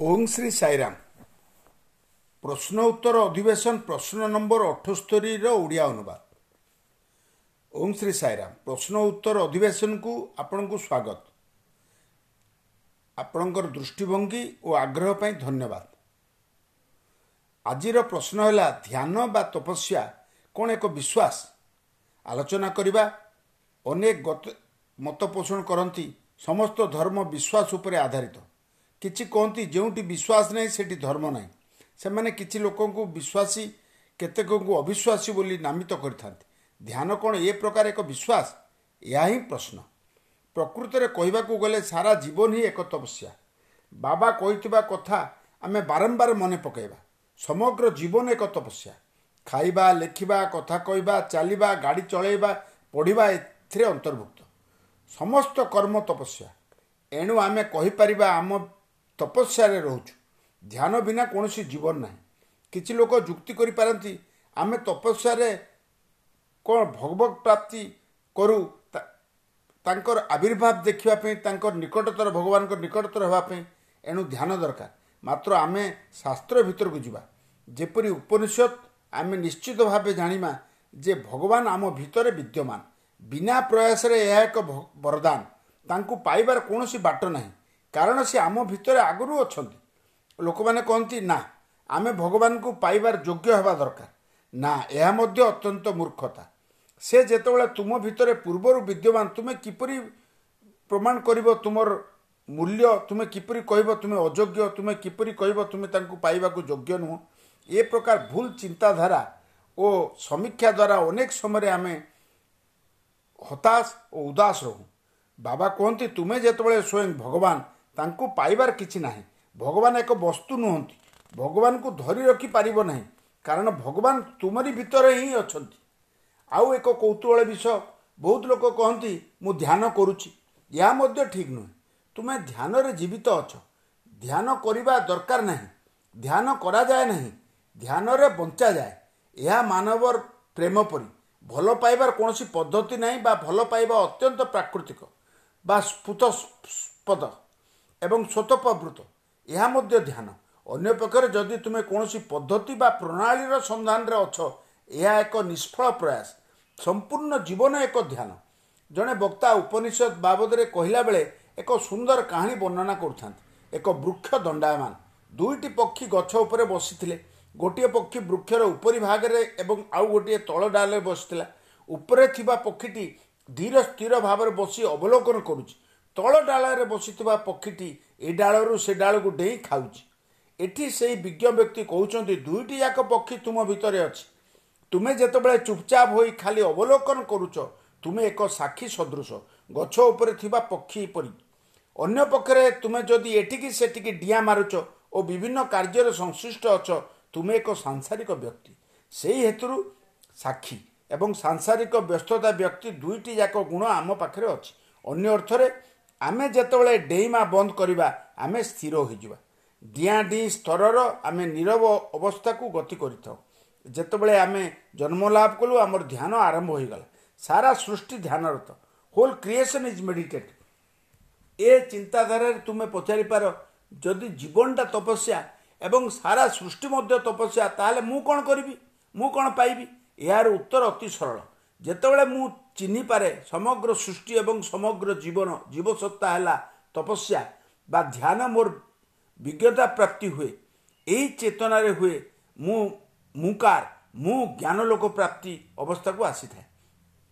ଓଂ ଶ୍ରୀ ସାଇରାମ ପ୍ରଶ୍ନ ଉତ୍ତର ଅଧିବେଶନ ପ୍ରଶ୍ନ ନମ୍ବର ଅଠସ୍ତରୀର ଓଡ଼ିଆ ଅନୁବାଦ ଓଂ ଶ୍ରୀ ସାଇରାମ ପ୍ରଶ୍ନ ଉତ୍ତର ଅଧିବେଶନକୁ ଆପଣଙ୍କୁ ସ୍ୱାଗତ ଆପଣଙ୍କର ଦୃଷ୍ଟିଭଙ୍ଗୀ ଓ ଆଗ୍ରହ ପାଇଁ ଧନ୍ୟବାଦ ଆଜିର ପ୍ରଶ୍ନ ହେଲା ଧ୍ୟାନ ବା ତପସ୍ୟା କ'ଣ ଏକ ବିଶ୍ୱାସ ଆଲୋଚନା କରିବା ଅନେକ ମତ ପୋଷଣ କରନ୍ତି ସମସ୍ତ ଧର୍ମ ବିଶ୍ୱାସ ଉପରେ ଆଧାରିତ କିଛି କହନ୍ତି ଯେଉଁଠି ବିଶ୍ୱାସ ନାହିଁ ସେଠି ଧର୍ମ ନାହିଁ। ସେମାନେ କିଛି ଲୋକଙ୍କୁ ବିଶ୍ୱାସୀ କେତେକଙ୍କୁ ଅବିଶ୍ୱାସୀ ବୋଲି ନାମିତ କରିଥାନ୍ତି। ଧ୍ୟାନ କ'ଣ ଏ ପ୍ରକାର ଏକ ବିଶ୍ୱାସ? ଏହା ହିଁ ପ୍ରଶ୍ନ। ପ୍ରକୃତରେ କହିବାକୁ ଗଲେ ସାରା ଜୀବନ ହିଁ ଏକ ତପସ୍ୟା ବାବା କହିଥିବା କଥା ଆମେ ବାରମ୍ବାର ମନେ ପକାଇବା। ସମଗ୍ର ଜୀବନ ଏକ ତପସ୍ୟା ଖାଇବା ଲେଖିବା କଥା କହିବା ଚାଲିବା ଗାଡ଼ି ଚଳାଇବା ପଢ଼ିବା ଏଥିରେ ଅନ୍ତର୍ଭୁକ୍ତ। ସମସ୍ତ କର୍ମ ତପସ୍ୟା। ଏଣୁ ଆମେ କହିପାରିବା ଆମ ତପସ୍ୟାରେ ରହୁଛୁ। ଧ୍ୟାନ ବିନା କୌଣସି ଜୀବନ ନାହିଁ। କିଛି ଲୋକ ଯୁକ୍ତି କରିପାରନ୍ତି ଆମେ ତପସ୍ୟାରେ କ'ଣ ଭଗବତ ପ୍ରାପ୍ତି କରୁ ତାଙ୍କର ଆବିର୍ଭାବ ଦେଖିବା ପାଇଁ ତାଙ୍କର ନିକଟତର ଭଗବାନଙ୍କ ନିକଟତର ହେବା ପାଇଁ ଏଣୁ ଧ୍ୟାନ ଦରକାର। ମାତ୍ର ଆମେ ଶାସ୍ତ୍ର ଭିତରକୁ ଯିବା। ଯେପରି ଉପନିଷଦ ଆମେ ନିଶ୍ଚିତ ଭାବେ ଜାଣିବା ଯେ ଭଗବାନ ଆମ ଭିତରେ ବିଦ୍ୟମାନ। ବିନା ପ୍ରୟାସରେ ଏହା ଏକ ବରଦାନ। ତାଙ୍କୁ ପାଇବାର କୌଣସି ବାଟ ନାହିଁ। କାରଣ ସେ ଆମ ଭିତରେ ଆଗରୁ ଅଛନ୍ତି। ଲୋକମାନେ କହନ୍ତି ନା ଆମେ ଭଗବାନଙ୍କୁ ପାଇବାର ଯୋଗ୍ୟ ହେବା ଦରକାର। ନା ଏହା ମଧ୍ୟ ଅତ୍ୟନ୍ତ ମୂର୍ଖତା। ସେ ଯେତେବେଳେ ତୁମ ଭିତରେ ପୂର୍ବରୁ ବିଦ୍ୟମାନ ତୁମେ କିପରି ପ୍ରମାଣ କରିବ ତୁମର ମୂଲ୍ୟ? ତୁମେ କିପରି କହିବ ତୁମେ ଅଯୋଗ୍ୟ? ତୁମେ କିପରି କହିବ ତୁମେ ତାଙ୍କୁ ପାଇବାକୁ ଯୋଗ୍ୟ ନୁହଁ? ଏ ପ୍ରକାର ଭୁଲ ଚିନ୍ତାଧାରା ଓ ସମୀକ୍ଷା ଦ୍ୱାରା ଅନେକ ସମୟରେ ଆମେ ହତାଶ ଓ ଉଦାସ ରହୁ। ବାବା କୁହନ୍ତି ତୁମେ ଯେତେବେଳେ ସ୍ୱୟଂ ଭଗବାନ ତାଙ୍କୁ ପାଇବାର କିଛି ନାହିଁ। ଭଗବାନ ଏକ ବସ୍ତୁ ନୁହନ୍ତି। ଭଗବାନଙ୍କୁ ଧରି ରଖିପାରିବ ନାହିଁ। କାରଣ ଭଗବାନ ତୁମରି ଭିତରେ ହିଁ ଅଛନ୍ତି। ଆଉ ଏକ କୌତୁହଳ ବିଷୟ। ବହୁତ ଲୋକ କହନ୍ତି ମୁଁ ଧ୍ୟାନ କରୁଛି। ଏହା ମଧ୍ୟ ଠିକ୍ ନୁହେଁ। ତୁମେ ଧ୍ୟାନରେ ଜୀବିତ ଅଛ। ଧ୍ୟାନ କରିବା ଦରକାର ନାହିଁ। ଧ୍ୟାନ କରାଯାଏ ନାହିଁ। ଧ୍ୟାନରେ ବଞ୍ଚାଯାଏ। ଏହା ମାନବର ପ୍ରେମ ପରି। ଭଲ ପାଇବାର କୌଣସି ପଦ୍ଧତି ନାହିଁ ବା ଭଲ ପାଇବା ଅତ୍ୟନ୍ତ ପ୍ରାକୃତିକ। ବା ସ୍ଫୁତସ୍ପଦ ଏବଂ ସ୍ୱତଃପ୍ରବୃତ ଏହା ମଧ୍ୟ ଧ୍ୟାନ। ଅନ୍ୟପକ୍ଷରେ ଯଦି ତୁମେ କୌଣସି ପଦ୍ଧତି ବା ପ୍ରଣାଳୀର ସନ୍ଧାନରେ ଅଛ ଏହା ଏକ ନିଷ୍ଫଳ ପ୍ରୟାସ। ସମ୍ପୂର୍ଣ୍ଣ ଜୀବନ ଏକ ଧ୍ୟାନ। ଜଣେ ବକ୍ତା ଉପନିଷଦ ବାବଦରେ କହିଲା ବେଳେ ଏକ ସୁନ୍ଦର କାହାଣୀ ବର୍ଣ୍ଣନା କରୁଥାନ୍ତି। ଏକ ବୃକ୍ଷ ଦଣ୍ଡାୟମାନ। ଦୁଇଟି ପକ୍ଷୀ ଗଛ ଉପରେ ବସିଥିଲେ। ଗୋଟିଏ ପକ୍ଷୀ ବୃକ୍ଷର ଉପରି ଭାଗରେ ଏବଂ ଆଉ ଗୋଟିଏ ତଳ ଡାଲରେ ବସିଥିଲା। ଉପରେ ଥିବା ପକ୍ଷୀଟି ଧୀର ସ୍ଥିର ଭାବରେ ବସି ଅବଲୋକନ କରୁଛି। ତଳ ଡାଳରେ ବସିଥିବା ପକ୍ଷୀଟି ଏ ଡାଳରୁ ସେ ଡାଳକୁ ଡେଇଁ ଖାଉଛି। ଏଠି ସେଇ ବିଜ୍ଞ ବ୍ୟକ୍ତି କହୁଛନ୍ତି ଦୁଇଟି ଯାକ ପକ୍ଷୀ ତୁମ ଭିତରେ ଅଛି। ତୁମେ ଯେତେବେଳେ ଚୁପଚାପ ହୋଇ ଖାଲି ଅବଲୋକନ କରୁଛ ତୁମେ ଏକ ସାକ୍ଷୀ ସଦୃଶ ଗଛ ଉପରେ ଥିବା ପକ୍ଷୀ ପରି। ଅନ୍ୟ ପକ୍ଷରେ ତୁମେ ଯଦି ଏଠିକି ସେଠିକି ଡିଆଁ ମାରୁଛ ଓ ବିଭିନ୍ନ କାର୍ଯ୍ୟରେ ସଂଶ୍ଳିଷ୍ଟ ଅଛ ତୁମେ ଏକ ସାଂସାରିକ ବ୍ୟକ୍ତି। ସେହି ହେତୁରୁ ସାକ୍ଷୀ ଏବଂ ସାଂସାରିକ ବ୍ୟସ୍ତତା ବ୍ୟକ୍ତି ଦୁଇଟି ଯାକ ଗୁଣ ଆମ ପାଖରେ ଅଛି। ଅନ୍ୟ ଅର୍ଥରେ ଆମେ ଯେତେବେଳେ ଡେଇଁମା ବନ୍ଦ କରିବା ଆମେ ସ୍ଥିର ହୋଇଯିବା। ଡିଆଁ ଡିଁ ସ୍ତରର ଆମେ ନିରବ ଅବସ୍ଥାକୁ ଗତି କରିଥାଉ। ଯେତେବେଳେ ଆମେ ଜନ୍ମ ଲାଭ କଲୁ ଆମର ଧ୍ୟାନ ଆରମ୍ଭ ହୋଇଗଲା। ସାରା ସୃଷ୍ଟି ଧ୍ୟାନରତ। ହୋଲ୍ କ୍ରିଏସନ୍ ଇଜ୍ ମେଡିଟେଟ୍ ଏ ଚିନ୍ତାଧାରାରେ ତୁମେ ପଚାରିପାର ଯଦି ଜୀବନଟା ତପସ୍ୟା ଏବଂ ସାରା ସୃଷ୍ଟି ମଧ୍ୟ ତପସ୍ୟା ତାହେଲେ ମୁଁ କ'ଣ କରିବି? ମୁଁ କ'ଣ ପାଇବି? ଏହାର ଉତ୍ତର ଅତି ସରଳ। ଯେତେବେଳେ ମୁଁ ଚିହ୍ନିପାରେ ସମଗ୍ର ସୃଷ୍ଟି ଏବଂ ସମଗ୍ର ଜୀବନ ଜୀବସତ୍ତା ହେଲା ତପସ୍ୟା ବା ଧ୍ୟାନ ମୋର ବିଜ୍ଞତା ପ୍ରାପ୍ତି ହୁଏ ଏହି ଚେତନାରେ ହୁଏ ମୁଁ ମୁକାର ମୁଁ ଜ୍ଞାନ ଲୋକ ପ୍ରାପ୍ତି ଅବସ୍ଥାକୁ ଆସିଥାଏ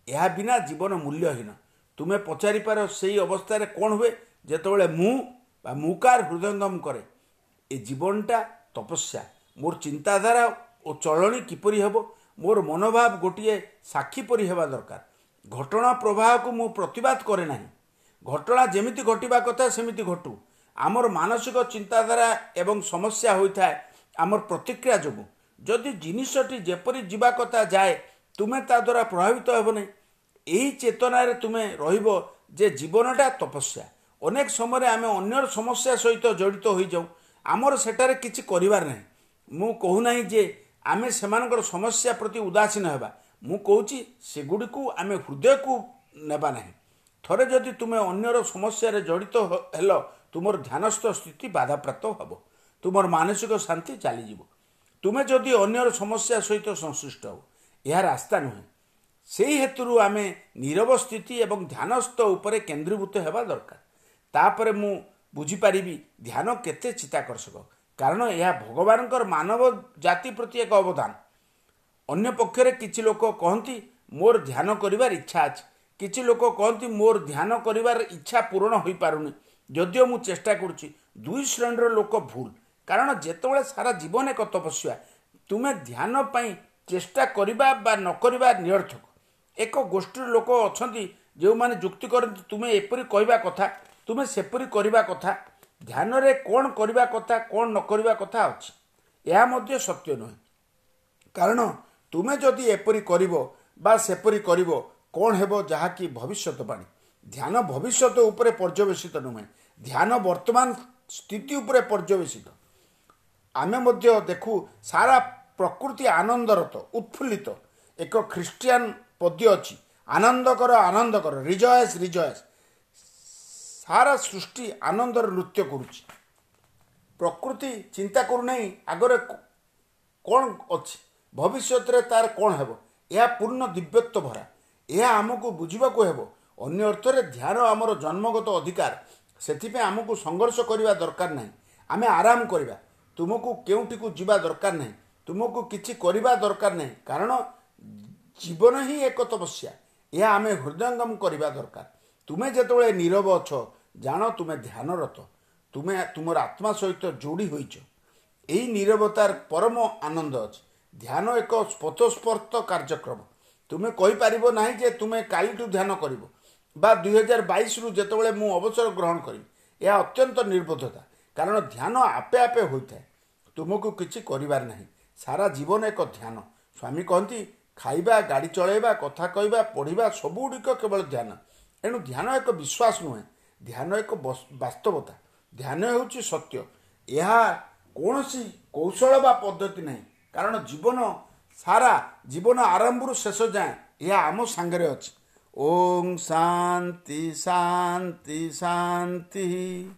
ଏହା ବିନା ଜୀବନ ମୂଲ୍ୟହୀନ। ତୁମେ ପଚାରିପାର ସେଇ ଅବସ୍ଥାରେ କ'ଣ ହୁଏ? ଯେତେବେଳେ ମୁଁ ବା ମୁକାର ହୃଦୟଙ୍ଗମ କରେ ଏ ଜୀବନଟା ତପସ୍ୟା। ମୋର ଚିନ୍ତାଧାରା ଓ ଚଳଣି କିପରି ହେବ? ମୋର ମନୋଭାବ ଗୋଟିଏ ସାକ୍ଷୀ ପରି ହେବା ଦରକାର। ଘଟଣା ପ୍ରବାହକୁ ମୁଁ ପ୍ରତିବାଦ କରେ ନାହିଁ। ଘଟଣା ଯେମିତି ଘଟିବା କଥା ସେମିତି ଘଟୁ। ଆମର ମାନସିକ ଚିନ୍ତାଧାରା ଏବଂ ସମସ୍ୟା ହୋଇଥାଏ ଆମର ପ୍ରତିକ୍ରିୟା ଯୋଗୁଁ। ଯଦି ଜିନିଷଟି ଯେପରି ଯିବା କଥା ଯାଏ ତୁମେ ତା ଦ୍ୱାରା ପ୍ରଭାବିତ ହେବ ନାହିଁ। ଏହି ଚେତନାରେ ତୁମେ ରହିବ ଯେ ଜୀବନଟା ତପସ୍ୟା। ଅନେକ ସମୟରେ ଆମେ ଅନ୍ୟର ସମସ୍ୟା ସହିତ ଜଡ଼ିତ ହୋଇଯାଉ। ଆମର ସେଠାରେ କିଛି କରିବାର ନାହିଁ। ମୁଁ କହୁନାହିଁ ଯେ ଆମେ ସେମାନଙ୍କର ସମସ୍ୟା ପ୍ରତି ଉଦାସୀନ ହେବା। ମୁଁ କହୁଛି ସେଗୁଡ଼ିକୁ ଆମେ ହୃଦୟକୁ ନେବା ନାହିଁ। ଥରେ ଯଦି ତୁମେ ଅନ୍ୟର ସମସ୍ୟାରେ ଜଡ଼ିତ ହେଲ ତୁମର ଧ୍ୟାନସ୍ଥ ସ୍ଥିତି ବାଧାପ୍ରାପ୍ତ ହେବ। ତୁମର ମାନସିକ ଶାନ୍ତି ଚାଲିଯିବ। ତୁମେ ଯଦି ଅନ୍ୟର ସମସ୍ୟା ସହିତ ସଂଶ୍ଳିଷ୍ଟ ହବ ଏହା ରାସ୍ତା ନୁହେଁ। ସେହି ହେତୁରୁ ଆମେ ନିରବ ସ୍ଥିତି ଏବଂ ଧ୍ୟାନସ୍ଥ ଉପରେ କେନ୍ଦ୍ରୀଭୂତ ହେବା ଦରକାର। ତାପରେ ମୁଁ ବୁଝିପାରିବି ଧ୍ୟାନ କେତେ ଚିତ୍ତାକର୍ଷକ। କାରଣ ଏହା ଭଗବାନଙ୍କର ମାନବ ଜାତି ପ୍ରତି ଏକ ଅବଦାନ। ଅନ୍ୟ ପକ୍ଷରେ କିଛି ଲୋକ କହନ୍ତି ମୋର ଧ୍ୟାନ କରିବାର ଇଚ୍ଛା ଅଛି। କିଛି ଲୋକ କହନ୍ତି ମୋର ଧ୍ୟାନ କରିବାର ଇଚ୍ଛା ପୂରଣ ହୋଇପାରୁନି। ଯଦିଓ ମୁଁ ଚେଷ୍ଟା କରୁଛି ଦୁଇ ଶ୍ରେଣୀର ଲୋକ ଭୁଲ। କାରଣ ଯେତେବେଳେ ସାରା ଜୀବନ ଏକ ତପସ୍ୟା ତୁମେ ଧ୍ୟାନ ପାଇଁ ଚେଷ୍ଟା କରିବା ବା ନ କରିବା ନିରର୍ଥକ। ଏକ ଗୋଷ୍ଠୀର ଲୋକ ଅଛନ୍ତି ଯେଉଁମାନେ ଯୁକ୍ତି କରନ୍ତି ତୁମେ ଏପରି କହିବା କଥା ତୁମେ ସେପରି କରିବା କଥା। ଧ୍ୟାନରେ କ'ଣ କରିବା କଥା କ'ଣ ନ କରିବା କଥା ଅଛି। ଏହା ମଧ୍ୟ ସତ୍ୟ ନୁହେଁ। କାରଣ ତୁମେ ଯଦି ଏପରି କରିବ ବା ସେପରି କରିବ କ'ଣ ହେବ ଯାହାକି ଭବିଷ୍ୟତବାଣୀ? ଧ୍ୟାନ ଭବିଷ୍ୟତ ଉପରେ ପର୍ଯ୍ୟବେସିତ ନୁହେଁ। ଧ୍ୟାନ ବର୍ତ୍ତମାନ ସ୍ଥିତି ଉପରେ ପର୍ଯ୍ୟବେସିତ। ଆମେ ମଧ୍ୟ ଦେଖୁ ସାରା ପ୍ରକୃତି ଆନନ୍ଦରତ ଉତ୍ଫୁଲ୍ଲିତ। ଏକ ଖ୍ରୀଷ୍ଟିଆନ ପଦ୍ୟ ଅଛି। ଆନନ୍ଦ କର ଆନନ୍ଦ କର ରିଜଏସ୍ ରିଜଏସ୍ ସାରା ସୃଷ୍ଟି ଆନନ୍ଦର ନୃତ୍ୟ କରୁଛି। ପ୍ରକୃତି ଚିନ୍ତା କରୁନାହିଁ ଆଗରେ କ'ଣ ଅଛି? ଭବିଷ୍ୟତରେ ତାର କ'ଣ ହେବ? ଏହା ପୂର୍ଣ୍ଣ ଦିବ୍ୟତ୍ୱ ଭରା। ଏହା ଆମକୁ ବୁଝିବାକୁ ହେବ। ଅନ୍ୟ ଅର୍ଥରେ ଧ୍ୟାନ ଆମର ଜନ୍ମଗତ ଅଧିକାର। ସେଥିପାଇଁ ଆମକୁ ସଂଘର୍ଷ କରିବା ଦରକାର ନାହିଁ। ଆମେ ଆରାମ କରିବା। ତୁମକୁ କେଉଁଠିକୁ ଯିବା ଦରକାର ନାହିଁ। ତୁମକୁ କିଛି କରିବା ଦରକାର ନାହିଁ। କାରଣ ଜୀବନ ହିଁ ଏକ ତପସ୍ୟା। ଏହା ଆମେ ହୃଦୟଙ୍ଗମ କରିବା ଦରକାର। ତୁମେ ଯେତେବେଳେ ନିରବ ଅଛ ଜାଣ ତୁମେ ଧ୍ୟାନରତ। ତୁମେ ତୁମର ଆତ୍ମା ସହିତ ଯୋଡ଼ି ହୋଇଛ। ଏହି ନିରବତାର ପରମ ଆନନ୍ଦ ଅଛି। ଧ୍ୟାନ ଏକ ସ୍ପତସ୍ପର୍ତ୍ତ କାର୍ଯ୍ୟକ୍ରମ। ତୁମେ କହିପାରିବ ନାହିଁ ଯେ ତୁମେ କାଲିଠୁ ଧ୍ୟାନ କରିବ ବା ଦୁଇହଜାର ବାଇଶରୁ ଯେତେବେଳେ ମୁଁ ଅବସର ଗ୍ରହଣ କରିବି ଏହା ଅତ୍ୟନ୍ତ ନିର୍ବୋଧତା କାରଣ ଧ୍ୟାନ ଆପେ ଆପେ ହୋଇଥାଏ। ତୁମକୁ କିଛି କରିବାର ନାହିଁ। ସାରା ଜୀବନ ଏକ ଧ୍ୟାନ। ସ୍ୱାମୀ କହନ୍ତି ଖାଇବା ଗାଡ଼ି ଚଳାଇବା କଥା କହିବା ପଢ଼ିବା ସବୁଗୁଡ଼ିକ କେବଳ ଧ୍ୟାନ। ଏଣୁ ଧ୍ୟାନ ଏକ ବିଶ୍ୱାସ ନୁହେଁ ଧ୍ୟାନ ଏକ ବାସ୍ତବତା। ଧ୍ୟାନ ହେଉଛି ସତ୍ୟ। ଏହା କୌଣସି କୌଶଳ ବା ପଦ୍ଧତି ନାହିଁ। କାରଣ ଜୀବନ ସାରା ଜୀବନ ଆରମ୍ଭରୁ ଶେଷ ଯାଏଁ ଏହା ଆମ ସାଙ୍ଗରେ ଅଛି। ଓଂ ଶାନ୍ତି ଶାନ୍ତି ଶାନ୍ତି।